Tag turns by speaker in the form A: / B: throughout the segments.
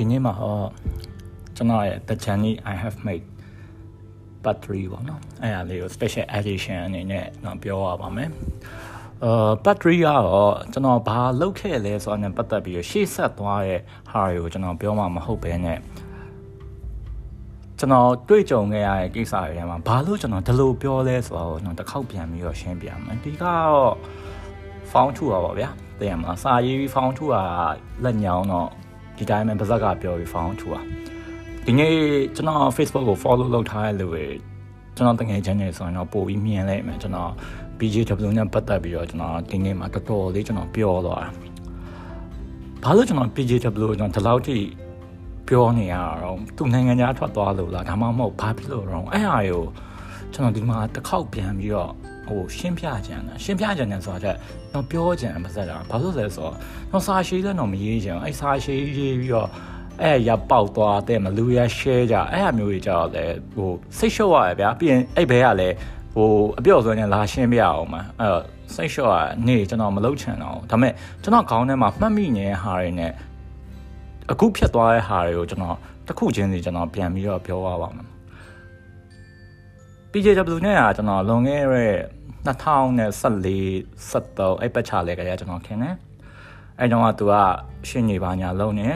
A: ဒီနေ့မှာဟောကျွန်တော်ရဲ့ The Journey I have made part 3ပေါ့နော်အဲ့ဒါလေးကို special edition အနေနဲ့တော့ပြောရပါမယ်အာ part 3ကတော့ကျွန်တော်ဘာလုပ်ခဲ့လဲဆိုတာနဲ့ပတ်သက်ပြီးရှေ့ဆက်သွားတဲ့ဟာတွေကိုကျွန်တော်ပြောမှာမဟုတ်ဘဲနဲ့ကျွန်တော်တွေ့ကြုံခဲ့ရတဲ့ကိစ္စတွေထဲမှာဘာလို့ကျွန်တော်ဒီလိုပြောလဲဆိုတော့ကျွန်တော်တစ်ခေါက်ပြန်ပြီးတော့ရှင်းပြမယ်ဒီကတော့ found to ပါဗျာသိရမလားစာရေး found to ကလက်ညောင်းတော့ ဒီတိုင်းပဲပါဇက်ကပြောပြီး found to อ่ะဒီနေ့ကျွန်တော် Facebook ကို follow လုပ်ထားတဲ့လူတွေကျွန်တော်တကယ်ချင်းနေဆိုရင်တော့ပို့ပြီးမြင်လိုက်မယ်ကျွန်တော် BJW နဲ့ပတ်သက်ပြီးတော့ကျွန်တော်ဒီနေ့မှာတော်တော်လေးကျွန်တော်ပြောသွားတာဘာလို့ကျွန်တော် BJW ကျွန်တော်ဒီလောက်ထိပြောနေရတော့သူနိုင်ငံခြားထွက်သွားလို့လားဒါမှမဟုတ်ဘာဖြစ်လို့တော့အဲ့ဟာကိုကျွန်တော်ဒီမှာတစ်ခေါက်ပြန်ပြီးတော့ ဟိုရှင်းပြကြတယ်ရှင်းပြကြတယ်ဆိုတာတော့ပြောကြတယ်ပါစတာဘာလို့လဲဆိုတော့တော့စာရှိလည်းတော့မရေးကြအောင်အဲ့စာရှိရေးပြီးတော့အဲ့ရပေါက်သွားတဲ့မလူရ share ကြအဲ့အမျိုးကြီးကြတော့လေဟိုစိတ်လျှော့ရတယ်ဗျာပြီးရင်အဲ့ဘဲကလည်းဟိုအပြော့ဆိုရင်လာရှင်းပြအောင်မှာအဲ့တော့စိတ်လျှော့ရနေကျွန်တော်မလုပ်ချင်တော့ဒါပေမဲ့ကျွန်တော်ခေါင်းထဲမှာမှတ်မိနေတဲ့ဟာတွေနဲ့အခုဖြတ်သွားတဲ့ဟာတွေကိုကျွန်တော်တစ်ခုချင်းစီကျွန်တော်ပြန်ပြီးတော့ပြောရပါမယ် PJW နဲ့ကကျွန်တော်လွန်ခဲ့တဲ့ 2014 73အဲ့ပတ်ချလဲကြရကျွန်တော်ခင်တယ်အဲ့တော့ကသူကရှင်းနေပါညာလုံးနေ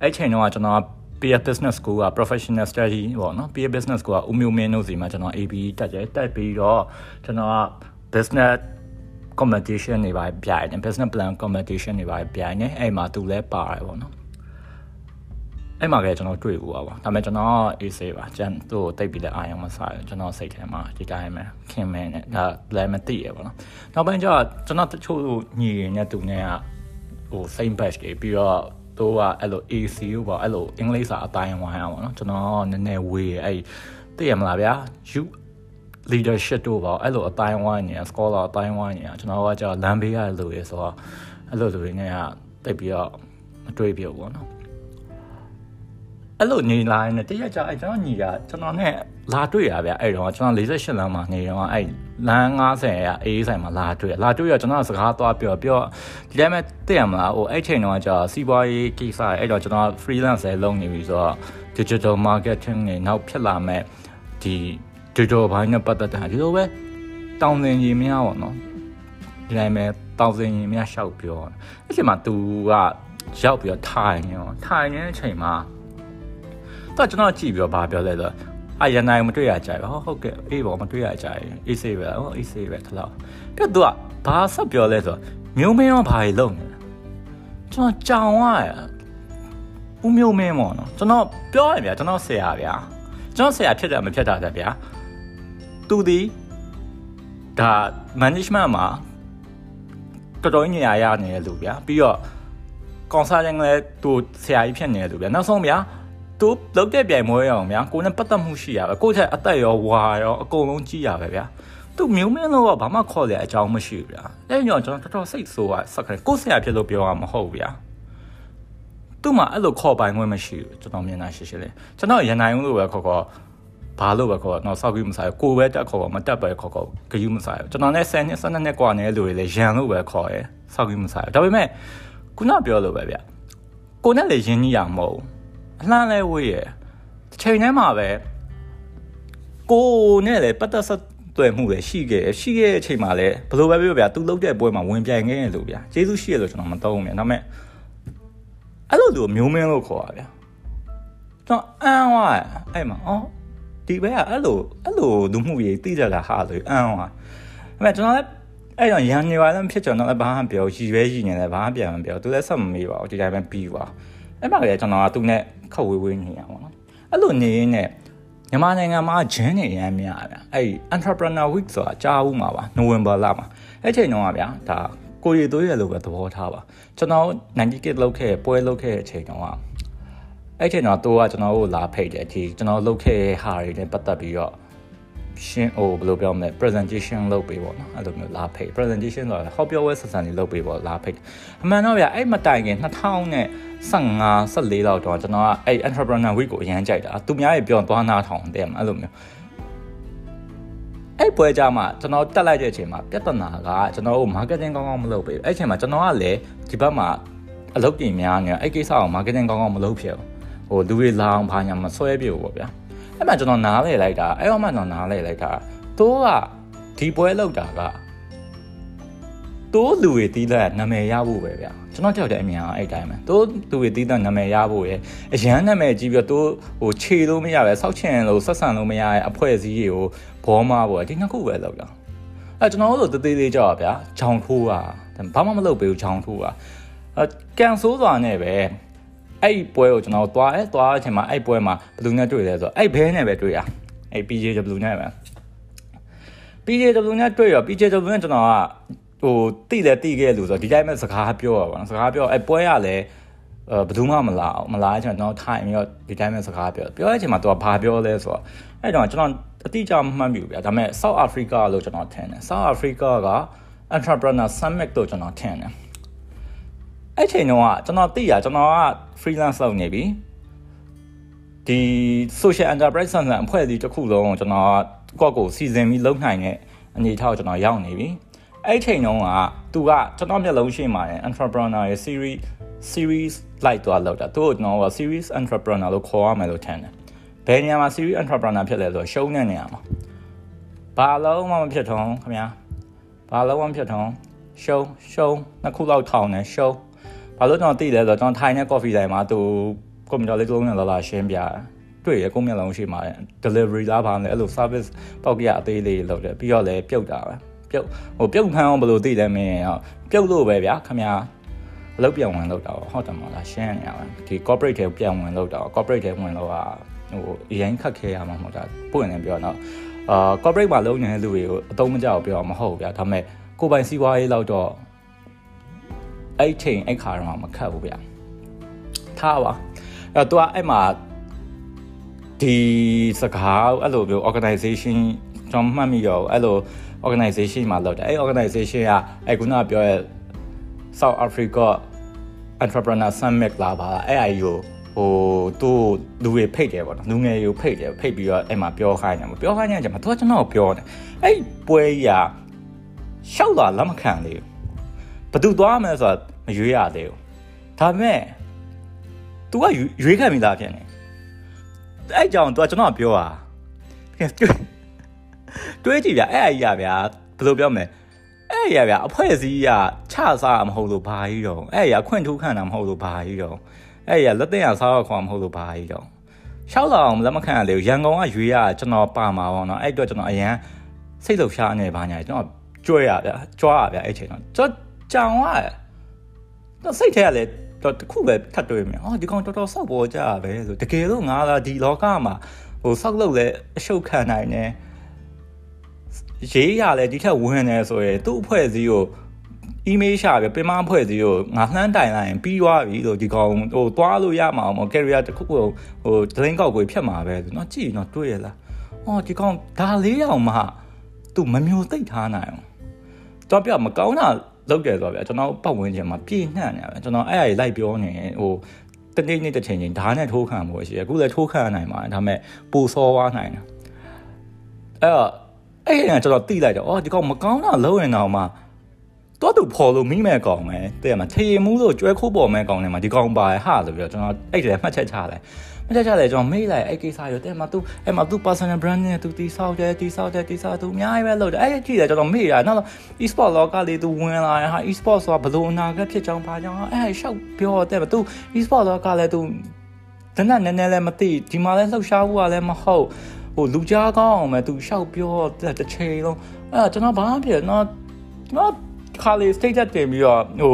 A: အဲ့ချိန်တော့ကျွန်တော် peer business school က professional study ပေါ့နော် peer business school ကဦးမျိုးမင်းတို့စီမှာကျွန်တော် AB တက်ကြတက်ပြီးတော့ကျွန်တော်က business competition တွေပါပြိုင်တယ် business plan competition တွေပါပြိုင်တယ်အဲ့မှာသူလည်းပါတယ်ပေါ့နော် အဲ့မှာကကျွန်တော်တွေ့ဘူးပါဒါပေမဲ့ကျွန်တော်အေးဆေးပါကျန်သူ့ကိုတိတ်ပြီးတဲ့အာရုံမစားကျွန်တော်စိတ်ထဲမှာဒီတိုင်းပဲခင်မဲနဲ့ဒါလည်းမသိရပါတော့နောက်ပိုင်းကျတော့ကျွန်တော်တချို့ညီရနဲ့သူနဲ့ကဟို same batch တွေပြီးတော့သူကအဲ့လို AC ကိုပေါ့အဲ့လိုအင်္ဂလိပ်စာအတိုင်းဝိုင်းအောင်ပေါ့နော်ကျွန်တော်နည်းနည်းဝေးအဲ့သိရမလားဗျာ you leadership တို့ပေါ့အဲ့လိုအတိုင်းဝိုင်းနေ scholar အတိုင်းဝိုင်းနေကျွန်တော်ကကြာလမ်းဘေးရလို့ရဆိုတော့အဲ့လိုလူတွေနဲ့ကတိတ်ပြီးတော့မတွေ့ပြဘူးပေါ့နော် အဲ့လိုနေလာရင်တရက်ကြာအဲ့ကျွန်တော်ညီကကျွန်တော်နဲ့လာတွေ့ရဗျအဲ့တော့ကျွန်တော်48လမ်းမှာနေတော့အဲ့လမ်း90ရအေးဆိုင်မှာလာတွေ့လာတွေ့ရကျွန်တော်စကားသွားပြောပြောဒီတိုင်းမဲ့သိရမလားဟိုအဲ့ချိန်တော့ကြာစီးပွားရေးကိစ္စအဲ့တော့ကျွန်တော် freelance လည်းလုပ်နေပြီဆိုတော့ digital marketing နဲ့နောက်ဖြစ်လာမဲ့ဒီ digital ဘိုင်းနဲ့ပတ်သက်တာဒီလိုပဲတောင်းစင်ကြီးများပေါ့နော်ဒီတိုင်းပဲတောင်းစင်ကြီးများရှောက်ပြောအဲ့ချိန်မှာ तू ကရောက်ပြီးတော့ထိုင်နေရောထိုင်နေတဲ့အချိန်မှာ တော့ကျွန်တော်ကြည့်ပြီးတော့ဗာပြောလဲဆိုအာရနိုင်မတွေ့ရကြဘူးဟောဟုတ်ကဲ့အေးပေါ့မတွေ့ရကြဘူးအေးဆေးပဲဟောအေးဆေးပဲတလောက်ပြီးတော့ तू ကဘာဆက်ပြောလဲဆိုမျိုးမင်းရောဘာကြီးလုံနေကျွန်တော်ကြောင်ရဦးမျိုးမင်းပေါ့နော်ကျွန်တော်ပြောရဗျာကျွန်တော်ဆရာဗျာကျွန်တော်ဆရာဖြစ်တယ်မဖြစ်တာတဲ့ဗျာသူဒီဒါ management မှာတော်တော်ညရာရနေတယ်လို့ဗျာပြီးတော့ consulting လည်းသူဆရာကြီးဖြစ်နေတယ်လို့ဗျာနောက်ဆုံးဗျာ သူလောက်တဲ့ပြိုင်ပွဲရအောင်ဗျာကိုနဲ့ပတ်သက်မှုရှိရပဲကိုထက်အသက်ရောဝါရောအကုန်လုံးကြီးရပဲဗျာသူမျိုးမင်းလို့ကဘာမှခေါ်ရအကြောင်းမရှိဘူးဗျာအဲ့ညောကျွန်တော်တော်တော်စိတ်ဆိုးอ่ะစက်ခရကိုဆရာဖြစ်လို့ပြောရမှာမဟုတ်ဗျာသူ့မှာအဲ့လိုခေါ်ပိုင်ခွင့်မရှိဘူးကျွန်တော်မြင်တာရှိရှိလေးကျွန်တော်ရန်နိုင်ဦးလို့ပဲခေါ်ခေါ်ဘာလို့ပဲခေါ်တော့စောက်ကြီးမစားကိုပဲတက်ခေါ်မတက်ပဲခေါ်ခေါ်ဂယူမစားကျွန်တော်လည်း10နှစ်12နှစ်กว่าနေတဲ့လူတွေလည်းရန်လို့ပဲခေါ်ရယ်စောက်ကြီးမစားဒါပေမဲ့ခုနပြောလို့ပဲဗျကိုနဲ့လည်းရင်းနှီးရမဟုတ် အလှမ်းလဲဝေးရယ်တစ်ချိန်တည်းမှာပဲကိုနဲ့လည်းပတ်သက်ဆက်တွေ့မှုလည်းရှိခဲ့ရှိခဲ့တဲ့အချိန်မှာလည်းဘယ်လိုပဲပြောဗျာသူလုတ်တဲ့ပွဲမှာဝင်ပြိုင်ခဲ့ရလို့ဗျာကျေးဇူးရှိရလို့ကျွန်တော်မသုံးဘူးဗျာဒါပေမဲ့အဲ့လိုလူမျိုးမင်းလို့ခေါ်တာဗျာကျွန်တော်အန်ဝါအဲ့မှာအော်ဒီဘက်ကအဲ့လိုအဲ့လိုလူမှုရေးသိကြတာဟာလို့အန်ဝါဒါပေမဲ့ကျွန်တော်လည်းအဲ့တော့ရန်နေပါလည်းဖြစ်ကျွန်တော်လည်းဘာမှပြောရည်ရွယ်ရည်နေလည်းဘာမှပြန်မပြောသူလည်းဆက်မမေးပါဘူးဒီတိုင်းပဲပြီးပါအဲ့မှာလည်းကျွန်တော်ကသူနဲ့ ခက်ဝေးဝေးနေရပါတော့အဲ့လိုနေရင်းနဲ့မြန်မာနိုင်ငံမှာဂျင်းနေရမ်းများဗျအဲ့ entrepreneur week ဆိုတာကြားဘူးမှာပါနိုဝင်ဘာလမှာအဲ့ချိန်တုန်းကဗျာဒါကိုရီသွေးရလို့ပဲသဘောထားပါကျွန်တော်90 kit လောက်ခဲ့ပွဲလောက်ခဲ့တဲ့အချိန်တုန်းကအဲ့ချိန်တော့တော့ကျွန်တော်တို့လာဖိတ်တယ်ဒီကျွန်တော်လုပ်ခဲ့တဲ့ဟာတွေနဲ့ပတ်သက်ပြီးတော့ ရှင်းဟိုဘယ်လိုပြောမလဲ presentation လုပ်ပေးပေါ့နော်အဲ့လိုမျိုးလာဖိတ် presentation ဆိုတာဟောပြောပွဲဆက်ဆံလေးလုပ်ပေးပေါ့လာဖိတ်အမှန်တော့ဗျအဲ့မတိုင်ခင်2000နဲ့15 14လောက်တော့ကျွန်တော်ကအဲ့ entrepreneur week ကိုအရန်ကြိုက်တာသူများရေပြောသွားနာထောင်တဲ့မှာအဲ့လိုမျိုးအဲ့ပွဲကြမှာကျွန်တော်တက်လိုက်တဲ့အချိန်မှာပြဿနာကကျွန်တော်တို့ marketing ကောင်းကောင်းမလုပ်ပေးဘူးအဲ့အချိန်မှာကျွန်တော်ကလည်းဒီဘက်မှာအလုပ်ပြင်များနေအဲ့ကိစ္စကို marketing ကောင်းကောင်းမလုပ်ဖြစ်ဘူးဟိုလူတွေလာအောင်ဘာညာမဆွဲပြဘူးပေါ့ဗျာ အဲ့မှကျွန်တော်နားလေလိုက်တာအဲ့တော့မှကျွန်တော်နားလေလိုက်တာတိုးကဒီပွဲလောက်တာကတိုးလူတွေတီးတဲ့နာမည်ရဖို့ပဲဗျာကျွန်တော်ကြောက်တဲ့အမြင်ကအဲ့တိုင်းပဲတိုးလူတွေတီးတဲ့နာမည်ရဖို့ရအရန်နာမည်ကြီးပြီးတော့တိုးဟိုခြေလို့မရပဲစောက်ချင်လို့ဆက်ဆံလို့မရရဲ့အဖွဲ့အစည်းတွေကိုဘောမပေါ့ဒီနှစ်ခုပဲလောက်တာအဲကျွန်တော်တို့တသေးသေးကြောက်ပါဗျာဂျောင်ထိုးတာဘာမှမလုပ်ပေးဘူးဂျောင်ထိုးတာအဲကန်ဆိုးစွာနဲ့ပဲ အဲ့ပွဲကိုကျွန်တော်သွားအဲသွားတဲ့အချိန်မှာအဲ့ပွဲမှာဘယ်သူနဲ့တွေ့လဲဆိုတော့အဲ့ဘဲနဲ့ပဲတွေ့ရအဲ့ PJW နဲ့ပဲ PJW နဲ့တွေ့ရော PJW နဲ့ကျွန်တော်ကဟိုတိတယ်တိခဲ့လို့ဆိုတော့ဒီတိုင်းပဲစကားပြောရပါတော့စကားပြောအဲ့ပွဲရလဲအဲဘယ်သူမှမလာအောင်မလာချင်တော့ထိုင်ပြီးတော့ဒီတိုင်းပဲစကားပြောပြောတဲ့အချိန်မှာသူကဘာပြောလဲဆိုတော့အဲ့တော့ကျွန်တော်အတိအကျမမှတ်မိဘူးဗျာဒါပေမဲ့ South Africa လို့ကျွန်တော်ထင်တယ် South Africa က Entrepreneur Summit တို့ကျွန်တော်ထင်တယ် အဲ့ချိန်တုန်းကကျွန်တော်သိရကျွန်တော်က freelance လုပ်နေပြီဒီ social enterprise ဆန်ဆန်အဖွဲ့အစည်းတစ်ခုလုံးကိုကျွန်တော်ကော့ကိုစီစဉ်ပြီးလုပ်နိုင်တဲ့အနေအထားကိုကျွန်တော်ရောက်နေပြီအဲ့ချိန်တုန်းကသူကကျွန်တော်မျက်လုံးရှိမှာ entrepreneur ရဲ့ series series လိုက်သွားလောက်တာသူ့ကိုကျွန်တော်က series entrepreneur လို့ခေါ်ရမယ်လို့ထင်တယ်ဘယ်နေရာမှာ series entrepreneur ဖြစ်လဲဆိုတော့ရှုံးတဲ့နေရာမှာဘာလုံးမှမဖြစ်ထုံးခင်ဗျာဘာလုံးမှမဖြစ်ထုံးရှုံးရှုံးနှစ်ခုလောက်ထောင်တယ်ရှုံး ဘာလို့ကျွန်တော်သိလဲဆိုတော့ကျွန်တော်ထိုင်တဲ့ coffee တိုင်းမှာသူကွန်ပျူတာလေးတစ်လုံးနဲ့လာလာရှင်းပြတွေ့ရကိုမျက်လုံးရှိမှာ delivery လားဘာလဲအဲ့လို service ပေါက်ပြအသေးလေးလုပ်တယ်ပြီးတော့လည်းပြုတ်တာပဲပြုတ်ဟိုပြုတ်ခန်းအောင်ဘယ်လိုသိလဲမင်းပြုတ်လို့ပဲဗျာခင်ဗျာအလုပ်ပြောင်းဝင်လုပ်တာဟုတ်တယ်မလားရှင်းနေရပါဒီ corporate တွေပြောင်းဝင်လုပ်တာ corporate တွေဝင်လို့ကဟိုအရင်ခက်ခဲရမှာမဟုတ်တာပွင့်နေပြောတော့အာ corporate မှာလုပ်နေတဲ့လူတွေကိုအသုံးမကျအောင်ပြောမဟုတ်ဗျာဒါပေမဲ့ကိုပိုင်စီးပွားရေးလောက်တော့ အဲ့ချိန်အဲ့ခါတော့မခတ်ဘူးဗျာထားပါအဲ့တော့ तू အဲ့မှာဒီစကားအဲ့လိုမျိုး organization ကျွန်တော်မှတ်မိရောအဲ့လို organization မှာလုပ်တယ်အဲ့ organization ကအဲ့ခုနပြောရဲ့ South Africa Entrepreneur Summit လာပါအဲ့အယူဟိုသူ့လူတွေဖိတ်တယ်ပေါ့နော်လူငယ်တွေကိုဖိတ်တယ်ဖိတ်ပြီးတော့အဲ့မှာပြောခိုင်းတယ်ပြောခိုင်းတဲ့အချိန်မှာသူကကျွန်တော်ပြောတယ်အဲ့ပွဲကြီးကရှောက်လာလက်မခံသေးဘူး ဘသူသွားမယ်ဆိုတော့မရွေးရသေးဘူးဒါပေမဲ့ तू ကရွေးခံမိသားဖြစ်နေအဲ့ကြောင့် तू ကကျွန်တော်ပြောတာတွေးကြည့်ဗျအဲ့အကြီးရဗျာဘယ်လိုပြောမလဲအဲ့ရဗျာအဖွဲ့အစည်းကချစားမဟုတ်လို့ဘာကြီးတော့အဲ့ရခွင့်ထူးခံတာမဟုတ်လို့ဘာကြီးတော့အဲ့ရလက်တင်ရစားတော့ခေါ်မဟုတ်လို့ဘာကြီးတော့ရှောက်လာအောင်လက်မခံရလေရန်ကုန်ကရွေးရကျွန်တော်ပါမှာပေါ့နော်အဲ့အတွက်ကျွန်တော်အရန်စိတ်လှုပ်ရှားနေပါညာကျွန်တော်ကြွရဗျာကြွားရဗျာအဲ့ချိန်တော့ကျွန်တော် ကြောင်ရတယ်တော့စိတ်ထဲကလည်းတော့တခုပဲထပ်တွေးမယ်အော်ဒီကောင်တော်တော်စောက်ပေါ်ကြပဲဆိုတကယ်လို့ငါလာဒီလောကမှာဟိုစောက်လို့လဲအရှုပ်ခံနိုင်တယ်ရေးရလဲဒီထက်ဝင်နေဆိုရင်သူ့အဖွဲ့အစည်းကို email ရှာပြပင်မအဖွဲ့အစည်းကိုငါလှမ်းတိုင်လိုက်ရင်ပြီးသွားပြီလို့ဒီကောင်ဟိုသွားလို့ရမှာမဟုတ် carrier တစ်ခုကိုဟိုဒလင်းကောက်ကိုဖြတ်မှာပဲဆိုတော့ကြည့်တော့တွေ့ရလားအော်ဒီကောင်ဒါလေးအောင်မှသူမမျိုးသိပ်ထားနိုင်အောင်တော့ပြမကောင်းတာ လောက်တယ်ဆိုတော့ဗျာကျွန်တော်ပတ်ဝန်းကျင်မှာပြည့်နှံ့နေဗျာကျွန်တော်အဲ့အရာလိုက်ပြောနေဟိုတနေ့နေ့တစ်ချိန်ချင်းဓာတ်နဲ့ထိုးခံမှုရှိတယ်အခုလည်းထိုးခံနိုင်ပါတယ်ဒါပေမဲ့ပူစောသွားနိုင်တယ်အဲ့တော့အဲ့ဒါကျွန်တော်တိလိုက်တော့အော်ဒီကောင်မကောင်းတာလုံးရင်တော့မှတော့သူဖော်လို့မိမဲ့ကောင်ပဲတဲ့မှာထေရီမှုလို့ကျွဲခိုးပေါ်မဲ့ကောင်တွေမှာဒီကောင်ပါဟာလို့ပြောကျွန်တော်အဲ့ဒါမှတ်ချက်ချလိုက် မကြကြလဲကျွန်တော်မေးလိုက်အဲ့ကိစ္စရောတဲ့မှာ तू အဲ့မှာ तू personal brand နဲ့ तू တီဆောက်တယ်တီဆောက်တယ်တီဆောက် तू အများကြီးပဲလုပ်တယ်အဲ့ကြည့်တယ်ကျွန်တော်မေးရနောက်တော့ e-sport လောကလေး तू ဝင်လာဟာ e-sport ဆိုတာဘယ်လိုအနာဂတ်ဖြစ်ကြောင်းပါကြောင်းအဲ့ရှောက်ပြောတဲ့မှာ तू e-sport လောကလည်း तू တနက်နည်းနည်းလည်းမသိဒီမှာလည်းလှုပ်ရှားဖို့ကလည်းမဟုတ်ဟိုလူကြားကောင်းအောင်ပဲ तू ရှောက်ပြောတစ်ချိန်လုံးအဲ့ကျွန်တော်ဘာမှဖြစ်တော့တော့ခါလေး state တင်ပြီးတော့ဟို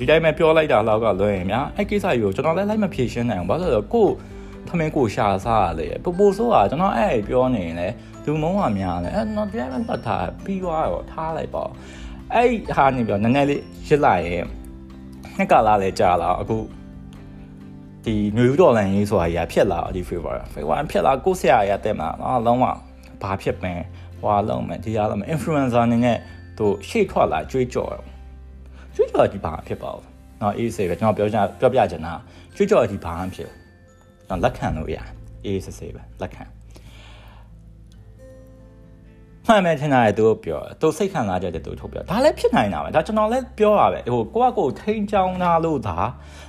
A: ဒီတိုင်းပဲပြောလိုက်တာလောက်ကလွယ်ရင်ဗျာအဲ့ကိစ္စကြီးကိုကျွန်တော်လည်းလိုက်မဖြေရှင်းနိုင်အောင်ဘာလို့လဲကိုထ မင်းကိုရှာစားရလေပူပူဆိုတာကျွန်တော်အဲ့ပြောနေရင်လေလူမုံဟာများလေအဲ့တော့တရားမဲ့ပတ်ထားပြီးွားရောထားလိုက်ပေါ့အဲ့ဟာနေပြောနည်းနည်းလေးရစ်လာရင်နှစ်ကလာလဲကြာလာအခုဒီຫນွေဥတော်လန်ရေးဆိုတာကြီးကဖြစ်လာဒီ favor favor ဖြစ်လာကိုဆရာကြီးကတက်မှာအော်လုံးဝဘာဖြစ်ပင်ဟွာလုံးမယ်ဒီရလုံးမယ် influencer နေနဲ့သူရှေ့ထွက်လာကြွေးကြော်ကြွေးကြော်ဒီဘာဖြစ်ပါ့နော်အေးစေပဲကျွန်တော်ပြောချင်ပြောပြချင်တာကြွေးကြော်ဒီဘာဖြစ် ကျွန်တော်လက်ခံလို့ရအေးစေစေပဲလက်ခံမှန်မယ်ထင်တာလေသူပြောသူစိတ်ခံစားချက်တွေသူထုတ်ပြောဒါလည်းဖြစ်နိုင်တာပဲဒါကျွန်တော်လည်းပြောတာပဲဟိုကိုကကိုထိန်ချောင်းသားလို့ဒါ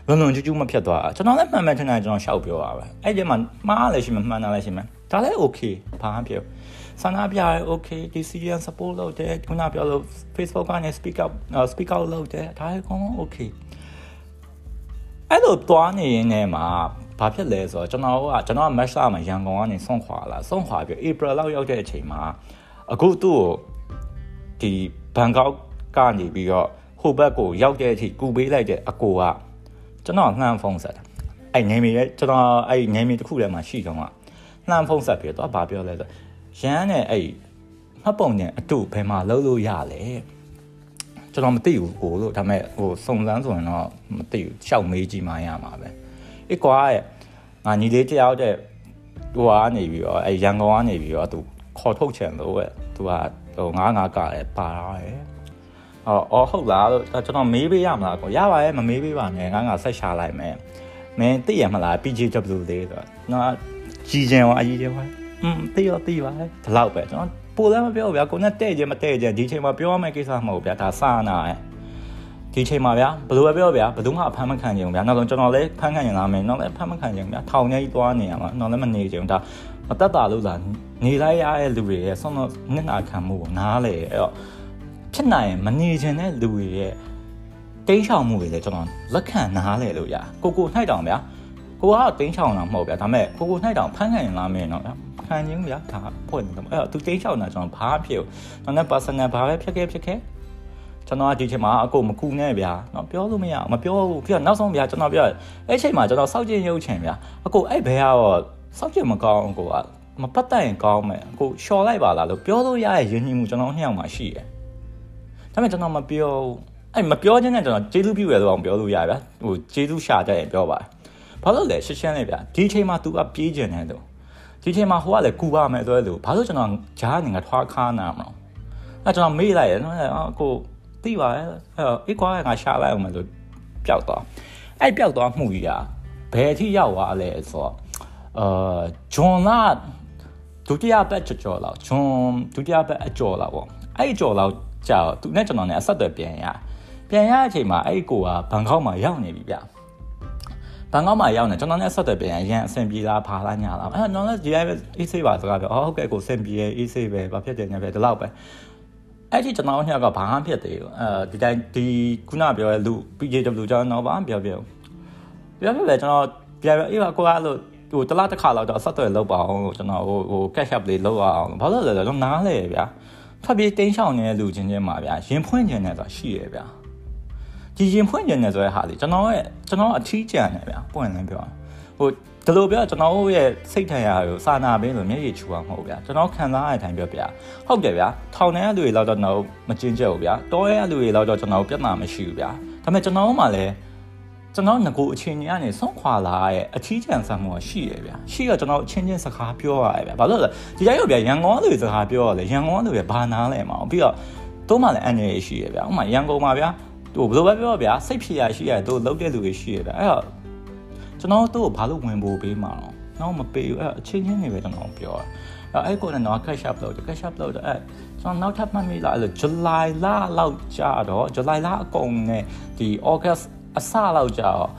A: လွန်လွန်ကျူးကျူးမဖြစ်သွားကျွန်တော်လည်းမှန်မယ်ထင်တာကျွန်တော်ရှောက်ပြောတာပဲအဲ့ဒီမှာမှားလည်းရှိမှမှန်တာလည်းရှိမှဒါလည်း okay ဘာမှပြောဆန္ဒပြရဲ okay ဒီ CDN support လုပ်တယ်ခုနပြောလို့ Facebook ကနေ speak up speak out လုပ်တယ်ဒါလည်းကောင်း okay အဲ့လိုတွားနေရင်လည်းမှာ ဘာဖြစ်လဲဆိုတော့ကျွန်တော်ကကျွန်တော်က match လာမှာရန်ကုန်ကနေဆုံးခွာလာဆုံးခွာပြီး April လောက်ရောက်တဲ့အချိန်မှာအခုသူ့ကိုဒီဘန်ကောက်ကနေပြီးတော့ဟိုဘက်ကိုရောက်တဲ့အချိန်ကူပေးလိုက်တဲ့အကိုကကျွန်တော်နှမ်းဖုန်းဆက်တယ်အဲ့ငယ်မီရဲ့ကျွန်တော်အဲ့ငယ်မီတစ်ခုထဲမှာရှိတော့ကနှမ်းဖုန်းဆက်ပြီးတော့ဘာပြောလဲဆိုရန်နဲ့အဲ့မှတ်ပုံနဲ့အတူဘယ်မှာလုံးလို့ရလဲကျွန်တော်မသိဘူးကိုလို့ဒါပေမဲ့ဟိုစုံစမ်းဆိုရင်တော့မသိဘူးရှောက်မေးကြည့်မှရမှာပဲ အေးကွာရဲ့ငါညီလေးတယောက်တဲ့ဟိုကနေပြီးတော့အဲရန်ကုန်ကနေပြီးတော့သူခေါ်ထုတ်ချင်လို့ပဲသူကဟိုငါးငါးကလည်းပါရတယ်အော်အော်ဟုတ်လားလို့ကျွန်တော်မေးပေးရမလားကိုရပါရဲ့မမေးပေးပါနဲ့ငါငါဆက်ရှာလိုက်မယ်မင်းသိရမလား PGW လေးဆိုတော့နော်ကြီးကျင်ရောအကြီးကျင်ပါอืมသိရောသိပါဒီလောက်ပဲကျွန်တော်ပိုလည်းမပြောဘူးဗျာကိုနဲ့တဲ့ကြမတဲ့ကြဒီချိန်မှာပြောရမယ့်ကိစ္စမဟုတ်ဗျာဒါစာနာရဲ့ ဒီချိန်မှာဗျာဘယ်လိုပဲပြောဗျာဘယ်သူမှအဖမ်းမခံကြဘူးဗျာနောက်ဆုံးကျွန်တော်လည်းဖမ်းခံရင်လာမယ်နောက်လည်းဖမ်းမခံကြဘူးဗျာထောင်ထဲကြီးသွားနေရမှာနောက်လည်းမနေကြဘူးဒါမတက်တာလို့လားနေလိုက်ရတဲ့လူတွေရဲ့ဆုံးတော့နစ်နာခံမှုကိုနားလေအဲ့တော့ဖြစ်နိုင်ရင်မနေခြင်းတဲ့လူတွေရဲ့တိန်းချောင်မှုတွေလည်းကျွန်တော်လက်ခံနားလေလို့ရကိုကိုနှိုက်တောင်ဗျာကိုကတိန်းချောင်တာမဟုတ်ဗျာဒါပေမဲ့ကိုကိုနှိုက်တောင်ဖမ်းခံရင်လာမယ်နော်ခံခြင်းဗျာဒါဖွင့်တယ်အဲ့တော့သူတိန်းချောင်တာကျွန်တော်ဘာဖြစ်ဘူးကျွန်တော် personal ဘာပဲဖြစ်ခဲ့ဖြစ်ခဲ့ ကျွန်တော်ကဒီချိန်မှာအကုန်မကူနဲ့ဗျာနော်ပြောလို့မရမပြောဘူးပြီးတော့နောက်ဆုံးဗျာကျွန်တော်ပြောအဲ့ချိန်မှာကျွန်တော်စောက်ကျင်ရုပ်ချင်ဗျာအကုန်အဲ့ဘဲကတော့စောက်ကျင်မကောင်းအကိုကမပတ်သက်ရင်ကောင်းမယ်အကိုလျှော်လိုက်ပါလားလို့ပြောလို့ရရဲ့ယဉ်ညင်မှုကျွန်တော်နှစ်ယောက်မှာရှိတယ်ဒါပေမဲ့ကျွန်တော်မပြောဘူးအဲ့မပြောချင်းနဲ့ကျွန်တော်ကျေးဇူးပြုရတော့အောင်ပြောလို့ရဗျာဟိုကျေးဇူးရှာတတ်ရင်ပြောပါဘာလို့လဲရှင်းရှင်းလေးဗျာဒီချိန်မှာ तू ကပြေးကျင်နေတယ်ဒီချိန်မှာဟိုကလည်းကူပါမယ်ဆိုလို့ဘာလို့ကျွန်တော်ဂျားနေငါထွားခါနာမလို့အဲ့ကျွန်တော်မေ့လိုက်ရနော်အကို သိပါရဲ့အဲ့တော့အေးကွာငါရှာလိုက်အောင်မလို့ပျောက်သွားအဲ့ပျောက်သွားမှုကြီးอ่ะဘယ်အထိရောက်သွားလဲဆိုတော့အာဂျွန်လာဒုတိယဘက်ကြော်လောက်ဂျွန်ဒုတိယဘက်အကျော်လောက်ပေါ့အဲ့အကျော်လောက်ကြာတော့သူနဲ့ကျွန်တော်နဲ့အဆက်အသွယ်ပြန်ရပြန်ရတဲ့အချိန်မှာအဲ့ကိုကဘန်ကောက်မှာရောက်နေပြီဗျဘန်ကောက်မှာရောက်နေကျွန်တော်နဲ့ဆက်သွယ်ပြန်ရန်အဆင်ပြေလားဖာလားညာလားအဲ့တော့လည်းဒီတိုင်းပဲအေးဆေးပါစကားပြောအော်ဟုတ်ကဲ့ကိုအဆင်ပြေအေးဆေးပဲဘာဖြစ်တယ်ညာပဲဒီလောက်ပဲ အဲ့ဒီကျွန်တော်ညကဘာမှဖြစ်သေးဘူးအဲဒီတိုင်းဒီခုနပြောတဲ့လူ PJW ကျွန်တော်ဘာမှပြောပြောပြောပြပဲကျွန်တော်ပြောအေးပါကိုကလို့ဟိုတလားတစ်ခါလောက်တော့ဆက်သွယ်လုပ်ပါအောင်လို့ကျွန်တော်ဟိုဟို catch up လေးလုပ်အောင်ဘာလို့လဲဆိုတော့နားလေဗျာဖတ်ပြီးတင်းချောင်းနေတဲ့လူချင်းချင်းမှာဗျာရင်ဖွင့်ခြင်းနဲ့ဆိုတာရှိရဗျာဒီရင်ဖွင့်ခြင်းနဲ့ဆိုတဲ့ဟာလေးကျွန်တော်ရဲ့ကျွန်တော်အထီးကျန်တယ်ဗျာပွင့်လင်းပြောဟို ဒီလိုပြောကျွန်တော်ရဲ့စိတ်ထင်ရကိုစာနာပေးလို့မျက်ရည်ချူအောင်မဟုတ်ဗျာကျွန်တော်ခံစားရတဲ့အတိုင်းပြောပြဟုတ်တယ်ဗျာထောင်ထဲကလူတွေလောက်တော့ကျွန်တော်မကျင်းကျက်ဘူးဗျာတောရဲကလူတွေလောက်တော့ကျွန်တော်ပြဿနာမရှိဘူးဗျာဒါပေမဲ့ကျွန်တော်မှလည်းကျွန်တော်ငကိုအချင်းကြီးကနေဆုံးခွာလာရဲ့အထီးကျန်ဆံမှုရှိရဗျာရှိတော့ကျွန်တော်အချင်းချင်းစကားပြောရတယ်ဗျာဘာလို့လဲဒီတိုင်းရောဗျာရန်ကုန်လူတွေစကားပြောရလဲရန်ကုန်လူတွေဘာနာလဲမအောင်ပြီးတော့တို့မှလည်းအန်ရရှိရဗျာဥမာရန်ကုန်မှာဗျာဟိုဘယ်လိုပဲပြောဗျာစိတ်ဖြေရရှိရတို့လုံးတဲ့လူတွေရှိရဗျာအဲ့တော့ ကျွန်တော်တို့ဘာလို့ဝင်ဖို့ပေးမှာတော့တော့မပေးဘူးအဲ့အချင်းချင်းနေပဲကျွန်တော်ပြောတာအဲ့ကိုလည်းတော့ cash up လုပ်တယ် cash up လုပ်တယ်အဲ့ကျွန်တော်နောက်ထပ်မှတ်မိလာအဲ့လို July လလောက်ကြာတော့ July လအကုန်နဲ့ဒီ August အစလောက်ကြာတော့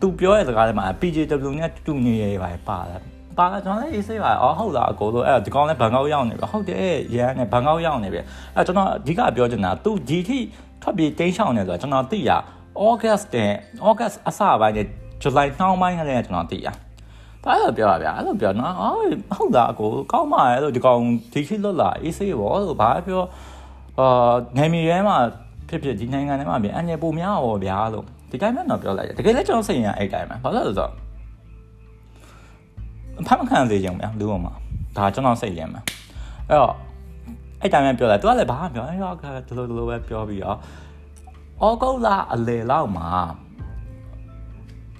A: သူပြောတဲ့စကားတွေမှာ PJW နဲ့တူနေရပါပါလားပါလာကျွန်တော်လည်းအေးဆေးပါအော်ဟုတ်လားအကိုတို့အဲ့ဒီကောင်လည်းဘန်ကောက်ရောက်နေပြီဟုတ်တယ်ရန်နဲ့ဘန်ကောက်ရောက်နေပြီအဲ့ကျွန်တော်အဓိကပြောချင်တာသူဒီထိထွက်ပြေးတိန်းရှောင်နေဆိုတော့ကျွန်တော်သိရ August တဲ့ August အစပိုင်းနဲ့ July နှောင်းပိုင်းကလည်းကျွန်တော်သိရဒါအဲ့လိုပြောပါဗျာအဲ့လိုပြောနော်အော်ဟုတ်လားအကိုကောင်းပါရဲ့လို့ဒီကောင်ဒီရှိလွတ်လာအေးဆေးပေါ့လို့ဘာပြောအာနေမီရဲမှာဖြစ်ဖြစ်ဒီနိုင်ငံထဲမှာပြန်အနေပုံများပါဗျာလို့ဒီတိုင်းမှတော့ပြောလိုက်တယ်တကယ်လည်းကျွန်တော်စိတ်ရင်အဲ့တိုင်းပဲဘာလို့လဲဆိုတော့ဖမ်းမခံသေးကြဘူးဗျာလူပေါ်မှာဒါကျွန်တော်စိတ်ရင်မှာအဲ့တော့အဲ့တိုင်းပဲပြောလိုက်သူကလည်းဘာမှပြောအဲ့တော့ဒီလိုဒီလိုပဲပြောပြီးတော့အော်ကုတ်လာအလေလောက်မှာ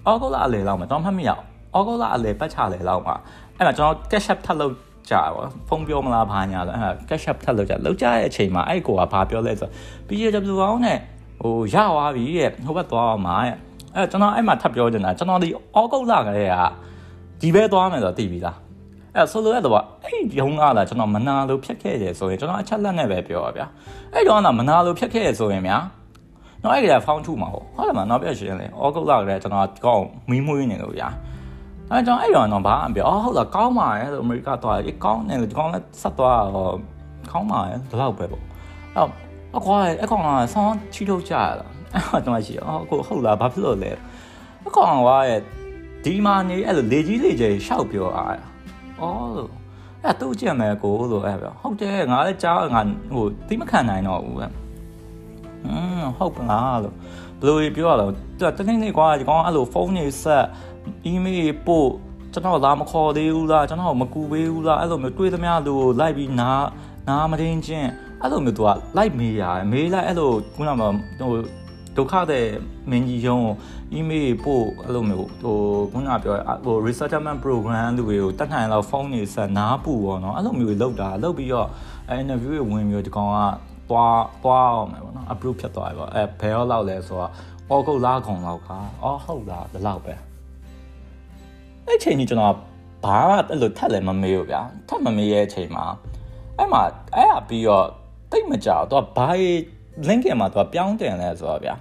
A: အော်ကုတ်လာအလေလောက်မှာကျွန်တော်မှတ်မိရအော်ကုတ်လာအလေပတ်ချလေလောက်မှာအဲ့မှာကျွန်တော် cash up ထပ်လုပ်ကြပါဖုန်းပြောမလားဘာညာလဲအဲ့ cash up ထပ်လုပ်ကြလုပ်ကြတဲ့အချိန်မှာအဲ့ကိုကဘာပြောလဲဆို PJW ကောင်းနဲ့ဟိုရသွားပြီတဲ့ဟိုဘက်သွားအောင်မှာတဲ့အဲ့ကျွန်တော်အဲ့မှာထပ်ပြောချင်တာကျွန်တော်ဒီအော်ကုတ်လာကလေးကဒီဘဲသွားမယ်ဆိုတော့သိပြီလားအဲ့ဆိုလိုရတော့အဲ့ရုံးကလာကျွန်တော်မနာလို့ဖြတ်ခဲ့တယ်ဆိုရင်ကျွန်တော်အချက်လက်နဲ့ပဲပြောပါဗျာအဲ့တော့ကမနာလို့ဖြတ်ခဲ့ရဆိုရင်ဗျာ တော့အဲ့ကဖောင်းထုမှာဟုတ်ဟုတ်တယ်မနော်ပြရှင်းလေဩဂုတ်လကလေးကျွန်တော်ကောင်းမီးမွေးနေလို့ဗျာအဲကျွန်တော်အဲ့တော့တော့ဘာအပြောအော်ဟုတ်လားကောင်းပါရဲ့လို့အမေရိကသွားအေးကောင်းတယ်လို့ဒီကောင်းလဲဆက်သွားတော့ကောင်းပါရဲ့ဒီလောက်ပဲပေါ့အဲ့အကွာအကောင်ကဆောင်းချီထုတ်ကြရလားအဲ့တော့ရှိအော်ကိုဟုတ်လားဘာဖြစ်လို့လဲအကောင်ကရဲ့ဒီမာနေအဲ့လိုလေကြီးလေကြီးရှောက်ပြောအားအော်လို့အဲ့တူကြည့်မယ်ကိုလို့အဲ့ပြောဟုတ်တယ်ငါလည်းကြားငါဟိုတိမခံနိုင်တော့ဘူးပဲ อืมဟုတ်ပါလားလို့ဘယ်လိုပြောရလဲသူတနေ့နေ့ကွာဒီကောင်အဲ့လိုဖုန်းနေဆက်အီးမေးလ်ပို့ကျွန်တော်လာမခေါ်သေးဘူးလားကျွန်တော်မကူပေးဘူးလားအဲ့လိုမျိုးတွေးသမျှလူကိုလိုက်ပြီးနားနားမတင်းချင်းအဲ့လိုမျိုးသူကလိုက်မေးရတယ်မေးလိုက်အဲ့လိုခုနကဟိုဒုက္ခတဲ့မင်းကြီးရုံး email ပို့အဲ့လိုမျိုးဟိုခုနကပြောဟို resettlement program သူတွေကိုတက်နိုင်လောက်ဖုန်းနေဆက်နားပူပေါ့နော်အဲ့လိုမျိုးလောက်တာလောက်ပြီးတော့ interview ဝင်ပြီးတော့ဒီကောင်က သွားသွားအောင်မယ်ပေါ့နော် approve ဖြစ်သွားပြီပေါ့အဲဘယ်တော့လောက်လဲဆိုတော့အော်ကုတ်လာကောင်လောက်ကအော်ဟုတ်လားဒီလောက်ပဲအဲ့ချိန်ကြီးကျွန်တော်ဘာမှအဲ့လိုထက်လည်းမမေးဘူးဗျာထက်မမေးရဲ့အချိန်မှာအဲ့မှာအဲ့အပြီးတော့တိတ်မကြောက်တော့ဘာ LinkedIn မှာသူကပြောင်းတင်လဲဆိုတော့ဗျာ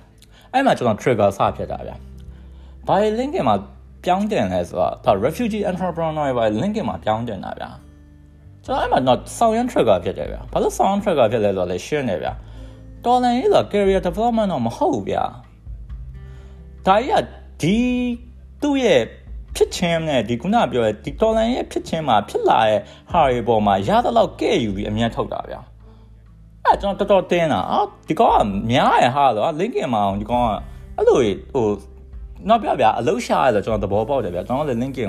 A: အဲ့မှာကျွန်တော် trigger စဖြစ်တာဗျာဘာ LinkedIn မှာပြောင်းတင်လဲဆိုတော့သူ refugee entrepreneur ဘာ LinkedIn မှာပြောင်းတင်တာဗျာ ကျွန်တော်အဲ့မှာတော့ sound trigger ဖြစ်တယ်ဗျာဘာလို့ sound trigger ဖြစ်လဲဆိုတော့လေရှင်းတယ်ဗျာတော်လန်ရေးဆို career development တော့မဟုတ်ဘူးဗျာဒါကြီးကဒီသူ့ရဲ့ဖြစ်ချင်းနဲ့ဒီခုနပြောတဲ့ဒီတော်လန်ရဲ့ဖြစ်ချင်းမှာဖြစ်လာတဲ့ဟာတွေပေါ်မှာရသလောက်ကဲ့ယူပြီးအမြန်ထုတ်တာဗျာအဲ့ကျွန်တော်တော်တော်တင်းတာအော်ဒီကောင်ကများရဟာတော့ LinkedIn မှာဒီကောင်ကအဲ့လိုဟိုနောက်ပြဗျာအလုပ်ရှာရဆိုကျွန်တော်သဘောပေါက်တယ်ဗျာကျွန်တော်လည်း LinkedIn ကို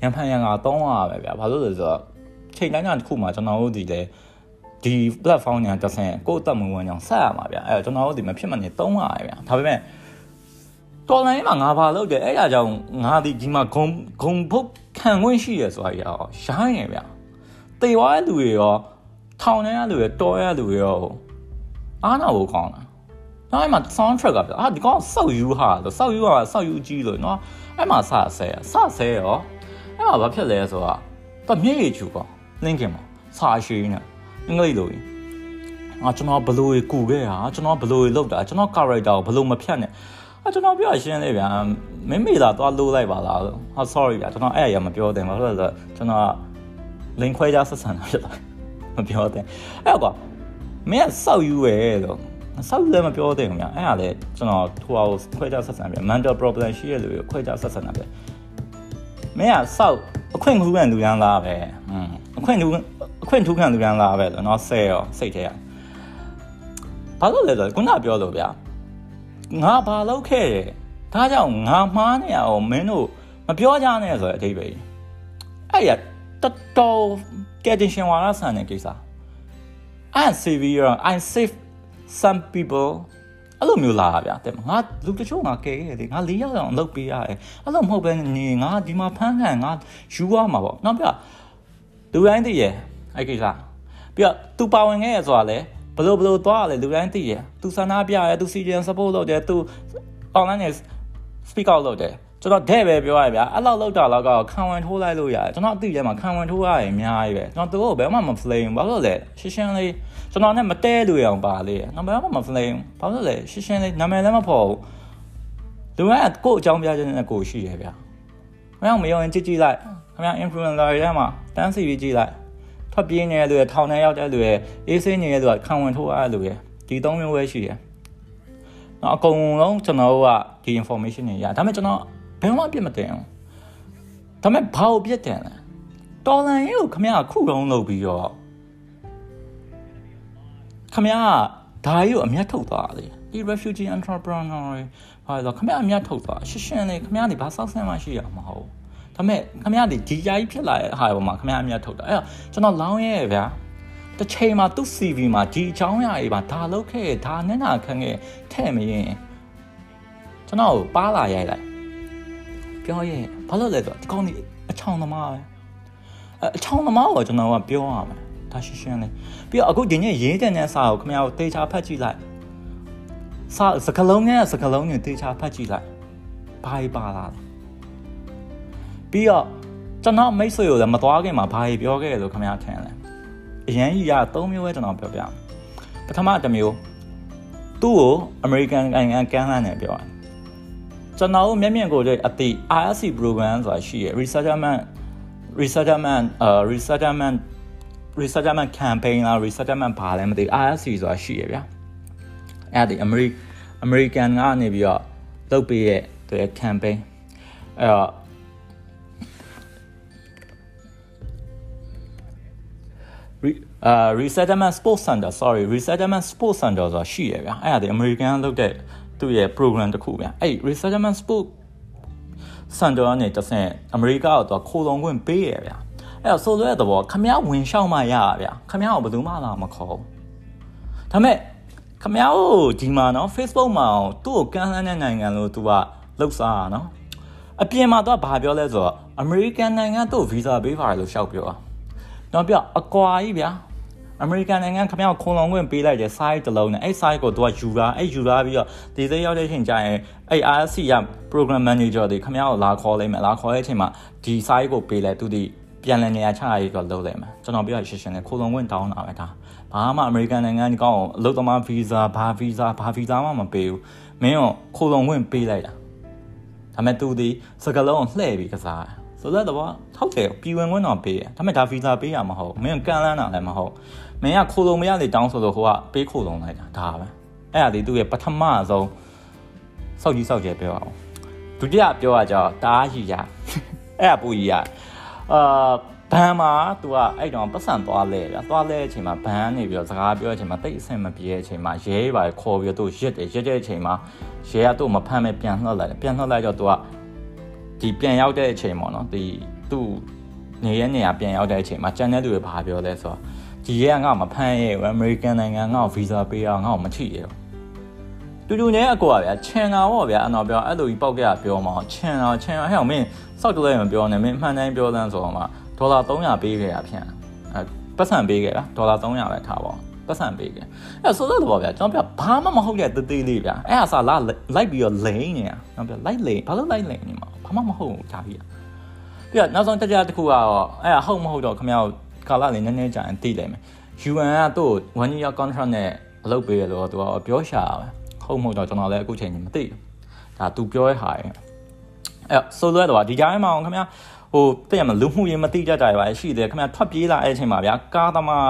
A: ရန်ဖန်ရန်ကသုံးရပဲဗျာဘာလို့လဲဆိုတော့ ချိန်တိုင်းတစ်ခုမှာကျွန်တော်တို့ဒီလေဒီ platform ညာတစ်ဆင့်ကိုယ့်အသက်မဝင်အောင်ဆက်ရမှာဗျာအဲ့တော့ကျွန်တော်တို့ဒီမဖြစ်မနေသုံးရဗျာဒါပေမဲ့တော်လိုင်းမှာငါဘာလုပ်တယ်အဲ့ဒါကြောင့်ငါဒီဒီမှာဂုံဂုံဖုတ်ခံခွင့်ရှိရဆိုတာကြီးရောရိုင်းရဗျာတေဝါလူတွေရောထောင်ထဲကလူတွေတော်ရလူတွေရောအားနာဖို့ကောင်းတာနောက်အဲ့မှာ sound track ကပြအာဒီကောင်စောက်ယူဟာလို့စောက်ယူဟာစောက်ယူကြီးလို့နော်အဲ့မှာစဆဲစဆဲရောအဲ့မှာဘာဖြစ်လဲဆိုတော့တမျက် ရည်ချူကော linkin မှာစာရှိနေအင်္ဂလိပ်လိုကြီးအာကျွန်တော်ဘလို့ကူခဲ့တာကျွန်တော်ဘလို့လောက်တာကျွန်တော် character ကိုဘလို့မဖြတ်နဲ့အကျွန်တော်ပြောရှင်းလေးဗျာမင်းမေသာသွားလို့လိုက်ပါလားလို့ဟာ sorry ဗျာကျွန်တော်အဲ့အရာမပြောတယ်ဘာလို့လဲဆိုတော့ကျွန်တော် link ခွဲကြဆက်ဆံတာဖြစ်သွားမပြောတယ်အဲ့ကွာမင်းကစောက်ယူရဲလို့စောက်ယူလည်းမပြောသေးဘူးဗျာအဲ့ဒါလေကျွန်တော်ထိုးအောင်ခွဲကြဆက်ဆံပြ mental problem ရှိရလူကိုခွဲကြဆက်ဆံတာပဲမင်းကစောက်အခွင့်ထူးခံလူရန်လားပဲอืม အခွင့်ထူးအခွင့်ထူးခံလူရန်လားပဲလို့နော်ဆဲရောစိတ်ထဲရဘာလို့လဲဆိုတော့ခုနပြောလို့ဗျာငါဘာလုပ်ခဲ့တယ်ဒါကြောင့်ငါမှားနေရအောင်မင်းတို့မပြောကြနဲ့ဆိုတဲ့အဓိပ္ပာယ်အဲ့ရတော်တော်ကဲတင်ရှင်ဝါရဆန်တဲ့ကိစ္စ I severe I save some people အဲ့လိုမျိုးလာတာဗျာတဲ့ငါလူတချို့ငါကဲခဲ့တယ်ငါ၄ယောက်အောင်လုပ်ပေးရတယ်အဲ့လိုမဟုတ်ပဲနေငါဒီမှာဖမ်းခံငါယူရမှာပေါ့နောက်ပြ လူတိုင်းသိရဲ့အဲ့ကိစ္စပြီးတော့သူပါဝင်ခဲ့ရဆိုတာလေဘလို့ဘလို့သွားရလဲလူတိုင်းသိရဲ့သူဆန္ဒပြရဲသူ CGN support လုပ်တယ်သူ online နဲ့ speak out လုပ်တယ်ကျွန်တော်တဲ့ပဲပြောရဗျာအဲ့လောက်လောက်တာလောက်ကခံဝင်ထိုးလိုက်လို့ရတယ်ကျွန်တော်အသိထဲမှာခံဝင်ထိုးရရင်အများကြီးပဲကျွန်တော်သူ့ကိုဘယ်မှမ flame ဘာလို့လဲရှင်းရှင်းလေးကျွန်တော်နဲ့မတဲလို့ရအောင်ပါလေကျွန်တော်ဘယ်မှမ flame ဘာလို့လဲရှင်းရှင်းလေးနာမည်လည်းမဖော်ဘူးလူကကို့အကြောင်းပြချက်နဲ့ကိုရှိရဗျာ မင်းမယုံရင်ကြည့်ကြည့်လိုက်ခင်ဗျာ influencer တွေထဲမှာတန်းစီပြီးကြည့်လိုက်ထွက်ပြေးနေတဲ့လူတွေထောင်ထဲရောက်တဲ့လူတွေအေးဆေးနေတဲ့လူကခံဝင်ထိုးရတဲ့လူတွေဒီသုံးမျိုးပဲရှိတယ်နော်အကုန်လုံးကျွန်တော်တို့ကဒီ information တွေရဒါပေမဲ့ကျွန်တော်ဘယ်မှအပြစ်မတင်ဘူးဒါပေမဲ့ဘာကိုပြစ်တင်လဲတော်လန်ရေးကိုခမရခုတုံးလုပ်ပြီးတော့ခမရဒါကြီးကိုအမျက်ထုတ်သွားတယ်ဒီ refugee entrepreneur တွေဘာလို့ခမရအမျက်ထုတ်သွားရှင်းရှင်းလေးခမရဒီဘာစောက်ဆန်းမှရှိရမှာမဟုတ်ဒါပေမဲ့ခမရဒီဒီကြားကြီးဖြစ်လာတဲ့ဟာပေါ်မှာခမရအမျက်ထုတ်တာအဲ့တော့ကျွန်တော်လောင်းရဲဗျာတစ်ချိန်မှာသူ့ CV မှာဒီအကြောင်းအရာတွေပါဒါလုပ်ခဲ့ဒါနဲ့နာခံခဲ့ထဲ့မရင်ကျွန်တော်ပါလာရိုက်လိုက်ပြောရဲဘာလို့လဲဆိုတော့ဒီကောင်းကြီးအချောင်းသမားပဲအချောင်းသမားကိုကျွန်တော်ကပြောရမယ်ဒါရှင်းရှင်းလေးပြီးတော့အခုဒီနေ့ရေးတဲ့နဲ့စာကိုခင်ဗျားတို့တေချာဖတ်ကြည့်လိုက် စာစကလုံးနဲ့စကလုံးနဲ့တေချာဖတ်ကြည့်လိုက်ဘာပါလာလဲပြီးတော့ကျွန်တော်မိတ်ဆွေကိုလည်းမသွားခင်မှာဘာကြီးပြောခဲ့လို့ခင်ဗျားထင်လဲအရန်ကြီးရ၃မျိုးပဲကျွန်တော်ပြောပြမယ်ပထမတစ်မျိုးသူ့ကို American နိုင်ငံကန်လန်းနဲ့ပြောတယ်ကျွန်တော်တို့မျက်မြင်ကိုတဲ့အတိ RSC program ဆိုတာရှိရ resettlement resettlement အာ resettlement resettlement campaign လား resettlement ဘာလဲမသိ RSC ဆိုတာရှိရဗျာအဲ့ဒီ American American ကနေပြီးတော့လုပ်ပေးရဲ့သူရဲ့ campaign အဲ့တော့အာ resettlement sports center sorry resettlement sports center ဆိုတာရှိရဗျာအဲ့ဒါဒီ American လုပ်တဲ့သူ့ရဲ့ program တစ်ခုဗျာအဲ့ resettlement sport center ကနေတဆင့် America ကိုသူခိုးလုံးခွင့်ပေးရဗျာအဲ့တော့ဆိုလိုတဲ့သဘောခမည်းဝင်ရှောက်မှရရဗျာခမည်းကိုဘယ်သူမှလာမခေါ်ဘူးဒါမဲ့ ခမည်းကိုဒီမှာနော် Facebook မှာသူ့ကိုကန်လှမ်းတဲ့နိုင်ငံလို့သူကလှုပ်ရှားတာနော်အပြင်မှာသူကဘာပြောလဲဆိုတော့ American နိုင်ငံသူ့ visa ပေးပါတယ်လို့ရှောက်ပြောတာနောက်ပြအကွာကြီးဗျာအမေရိကန်နိုင်ငံခမရောက်ခုံလုံးခွင့်ပေးလိုက်တဲ့ site တစ်လုံးနဲ့အဲ့ site ကိုသူကယူတာအဲ့ယူလာပြီးတော့ဒီစိရောက်တဲ့အချိန်ကျရင်အဲ့ RSC ရ program manager တွေခမရောက်လာခေါ်လိုက်မယ်လာခေါ်တဲ့အချိန်မှာဒီ site ကိုပေးလိုက်သူဒီ ပြန်လည်နေရာချရရေးတော့လုပ်လိုက်မယ်ကျွန်တော်ပြောရရှင်းရှင်းလေးခုံလုံးခွင့်တောင်းတာပဲဒါဘာမှအမေရိကန်နိုင်ငံဒီကောင်အလုပ်သမား visa ဘာ visa ဘာ visa မှမပေးဘူးမင်းကခုံလုံးခွင့်ပေးလိုက်တာဒါပေမဲ့သူဒီစကလုံးလှည့်ပြီးကစားဆိုတော့ဟုတ်တယ်ပြည်ဝင်ခွင့်တော့ပေးတယ်ဒါပေမဲ့ဒါ visa ပေးရမှာမဟုတ်မင်းကန်လန်းတာလည်းမဟုတ်မင်းကခိုးလုံးမရလေတောင်းဆိုလို့ဟိုကပေးခိုးလုံးလိုက်တာဒါပဲအဲ့ဒါဒီသူ့ရဲ့ပထမဆုံးစောက်ကြီးစောက်ကျဲပြောအောင်ဒုတိယပြောရကြတားရှိရအဲ့ဒါပူကြီးရ အာဘန်မှာ तू ကအဲ့တော့ပတ်စံသွားလဲဗျာသွားလဲအချိန်မှာဘန်နေပြီးတော့စကားပြောအချိန်မှာတိတ်အဆင်မပြေတဲ့အချိန်မှာရဲပါခေါ်ပြီးတော့သူရစ်တယ်ရစ်တဲ့အချိန်မှာရဲကသူ့မဖမ်းမဲ့ပြန်လှော့လိုက်တယ်ပြန်လှော့လိုက်တော့ तू ကဒီပြန်ရောက်တဲ့အချိန်ပေါ့နော်ဒီသူ့နေရနေရပြန်ရောက်တဲ့အချိန်မှာကျန်တဲ့သူတွေဘာပြောလဲဆိုတော့ဒီရဲကငါ့မဖမ်းရဲဘူးအမေရိကန်နိုင်ငံငါ့ကိုဗီဇာပေးအောင်ငါ့ကိုမချိရဲဘူး တူတူနဲ့အကောဗျာချင်တာပေါ့ဗျာအဲ့တော့ပြောအဲ့လိုကြီးပောက်ကြပြောမှာချင်တာချင်ဟဲ့အောင်မင်းစောက်တလဲမပြောနဲ့မင်းမှန်တိုင်းပြောလန်းဆိုတော့မှဒေါ်လာ300ပေးခဲ့ရဖြန့်အဲပတ်စံပေးခဲ့လားဒေါ်လာ300ပဲထားပါပတ်စံပေးခဲ့အဲ့ဆိုတော့ပေါ့ဗျာကျွန်တော်ပြဘာမှမဟုတ်တဲ့တသေးလေးဗျာအဲ့ဟာစာလာလိုက်ပြီးတော့လိန်နေတာကျွန်တော်ပြလိုက်လိန်ဘာလို့လိုက်လိန်နေမှာဘာမှမဟုတ်ဘူးဒါကြီးပြီးတော့နောက်ဆုံးတရားတစ်ခုကတော့အဲ့ဒါဟုတ်မဟုတ်တော့ခင်ဗျားကာလလေးနည်းနည်းကြာရင်သိလိုက်မယ် UN ကသူ့ one year contract နဲ့အလုပ်ပေးရလို့သူကပြောရှာပဲ ဟုတ်မဟုတ်တော့ကျွန်တော်လည်းအခုချိန်ကြီးမသိဘူးဒါသူပြောရဲ့ဟာရဲ့အဲ့ဆိုလိုတော့ဒီကြားထဲမှာခင်ဗျာဟိုတဲ့မလူမှုရေးမသိကြကြရပါရှိတယ်ခင်ဗျာထွက်ပြေးလာတဲ့အချိန်မှာဗျာကားသမား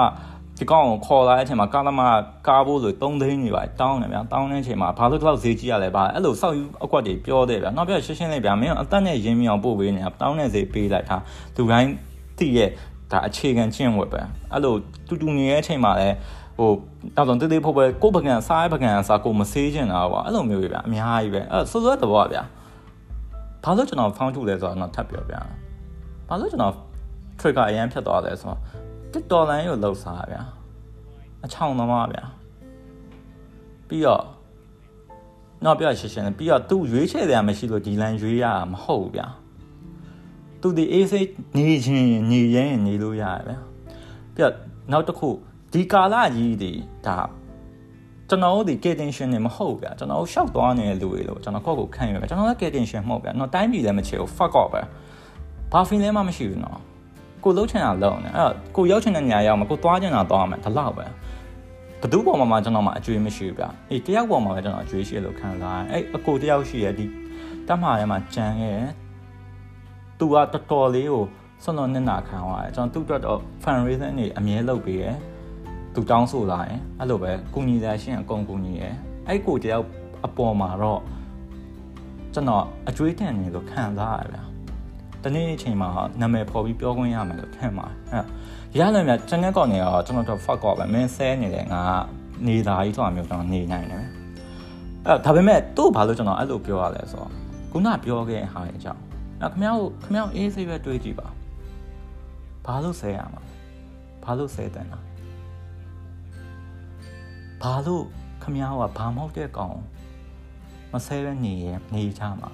A: ဒီကောင်ကိုခေါ်လာတဲ့အချိန်မှာကားသမားကားဖို့လို့3သိန်းနေပါတောင်းတယ်ဗျာတောင်းတဲ့အချိန်မှာဘာလို့ဒီလောက်ဈေးကြီးရလဲဗျာအဲ့လိုစောက်ယူအကွက်တွေပြောတယ်ဗျာနောက်ပြရှင်းရှင်းလေးဗျာမင်းအသက်နဲ့ရင်းမြအောင်ပို့ပေးနေတာတောင်းတဲ့ဈေးပေးလိုက်တာသူတိုင်းသိရဲ့ဒါအခြေခံကျင့်ဝတ်ပဲအဲ့လိုတူတူနေတဲ့အချိန်မှာလည်း ဟိုတော့တော့တေးသေးဖို့ပဲကိုပကံစားပကံစားကိုမဆေးချင်တာပေါ့အဲ့လိုမျိုးပဲဗျာအများကြီးပဲအဲ့ဆိုဆိုတဲ့ဘောဗျာဘာလို့ကျွန်တော်ဖောင်းထုတ်လဲဆိုတော့ထပ်ပြောပြဘာလို့ကျွန်တော် trigger အရင်ဖြတ်သွားလဲဆိုတော့တစ်ဒေါ်လာကိုလှုပ်စားဗျာအချောင်းသမားဗျာပြီးတော့တော့ပြရှင်းရှင်းပြီးတော့သူ့ရွေးချယ်တယ်မရှိလို့ဒီလန်ရွေးရမှာမဟုတ်ဘူးဗျာသူဒီအေးစိတ်နေချင်းနေရင်နေလို့ရတယ်ဗျပြနောက်တစ်ခု ဒီကာလကြီးဒီဒါကျွန်တော်တို့ဒီ ketension နေမဟုတ်ဗျာကျွန်တော်ရှောက်သွားနေတဲ့လူတွေလို့ကျွန်တော်ကိုယ့်ကိုခံရဗျာကျွန်တော်လည်း ketension မဟုတ်ဗျာတော့တိုင်းပြည်လည်းမချေဘူး fuck off ပဲဘာ feeling မှမရှိဘူးနော်ကိုလှုပ်ချင်တာလှုပ်နေအဲ့ကိုရောက်ချင်တဲ့နေရာရောက်မှာကိုသွားချင်တာသွားမယ်ဒါလောက်ပဲဘသူပေါ်မှာမှကျွန်တော်မှအကျွေးမရှိဘူးဗျာအေးတယောက်ပေါ်မှာပဲကျွန်တော်အကျွေးရှိလို့ခံစားရတယ်အဲ့အကိုတယောက်ရှိရဒီတတ်မှာထဲမှာကြံခဲ့သူကတော်တော်လေးကိုဆွမ်းလွန်နေနာခံသွားတယ်ကျွန်တော်သူ့အတွက်တော့ fundraising တွေအမြဲလုပ်ပေးရ သူတောင်းဆိုလာရင်အဲ့လိုပဲကုညီတဲ့ရှင်အကုန်ကုညီရအဲ့ကိုတယောက်အပေါ်မှာတော့ကျွန်တော်အကျွေးတန်နေလို့ခံစားရတယ်ဗျာတနေ့အချိန်မှာနာမည်ဖော်ပြီးပြောခွင့်ရမယ်လို့ထင်ပါတယ်အဲ့ရလည်းမြတ်ကျွန်တော်ကောနေတော့ကျွန်တော်တော့ fuck off ပဲမင်းဆဲနေတယ်ငါနေသားကြီးဆိုတာမျိုးကျွန်တော်နေနိုင်တယ်အဲ့ဒါပေမဲ့သူ့ဘာလို့ကျွန်တော်အဲ့လိုပြောရလဲဆိုတော့ခုနပြောခဲ့ဟာရဲ့အကြောင်းအဲ့ခမ ्या ကိုခမ ्या အေးစိတ်ပဲတွေးကြည့်ပါဘာလို့ဆဲရမှာဘာလို့ဆဲတယ်လား ဘာလို့ခမည်းကဘာမဟုတ်တဲ့ကောင်မဆဲတဲ့နေရနေချမှာ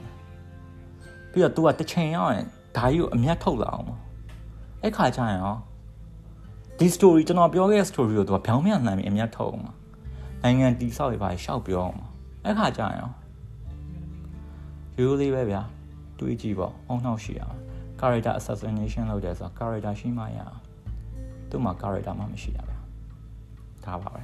A: ပြီးတော့ तू ကတစ်ချိန်ရောက်ရင်ဒါကြီးကိုအမျက်ထုတ်လာအောင်အဲ့ခါကျရင်ရောဒီ story ကျွန်တော်ပြောခဲ့တဲ့ story ကို तू ကဖြောင်းမြန်လှမ်းပြီးအမျက်ထုတ်အောင်နိုင်ငံတီဆောက်တွေပါရှောက်ပြောအောင်အဲ့ခါကျရင်ရောရိုးလေးပဲဗျာတွေးကြည့်ပေါ့အောင်းနှောက်ရှိအောင် character assassination လုပ်တယ်ဆိုတော့ character ရှိမှရအောင်သူ့မှာ character မှမရှိတာဗျာဒါပါပဲ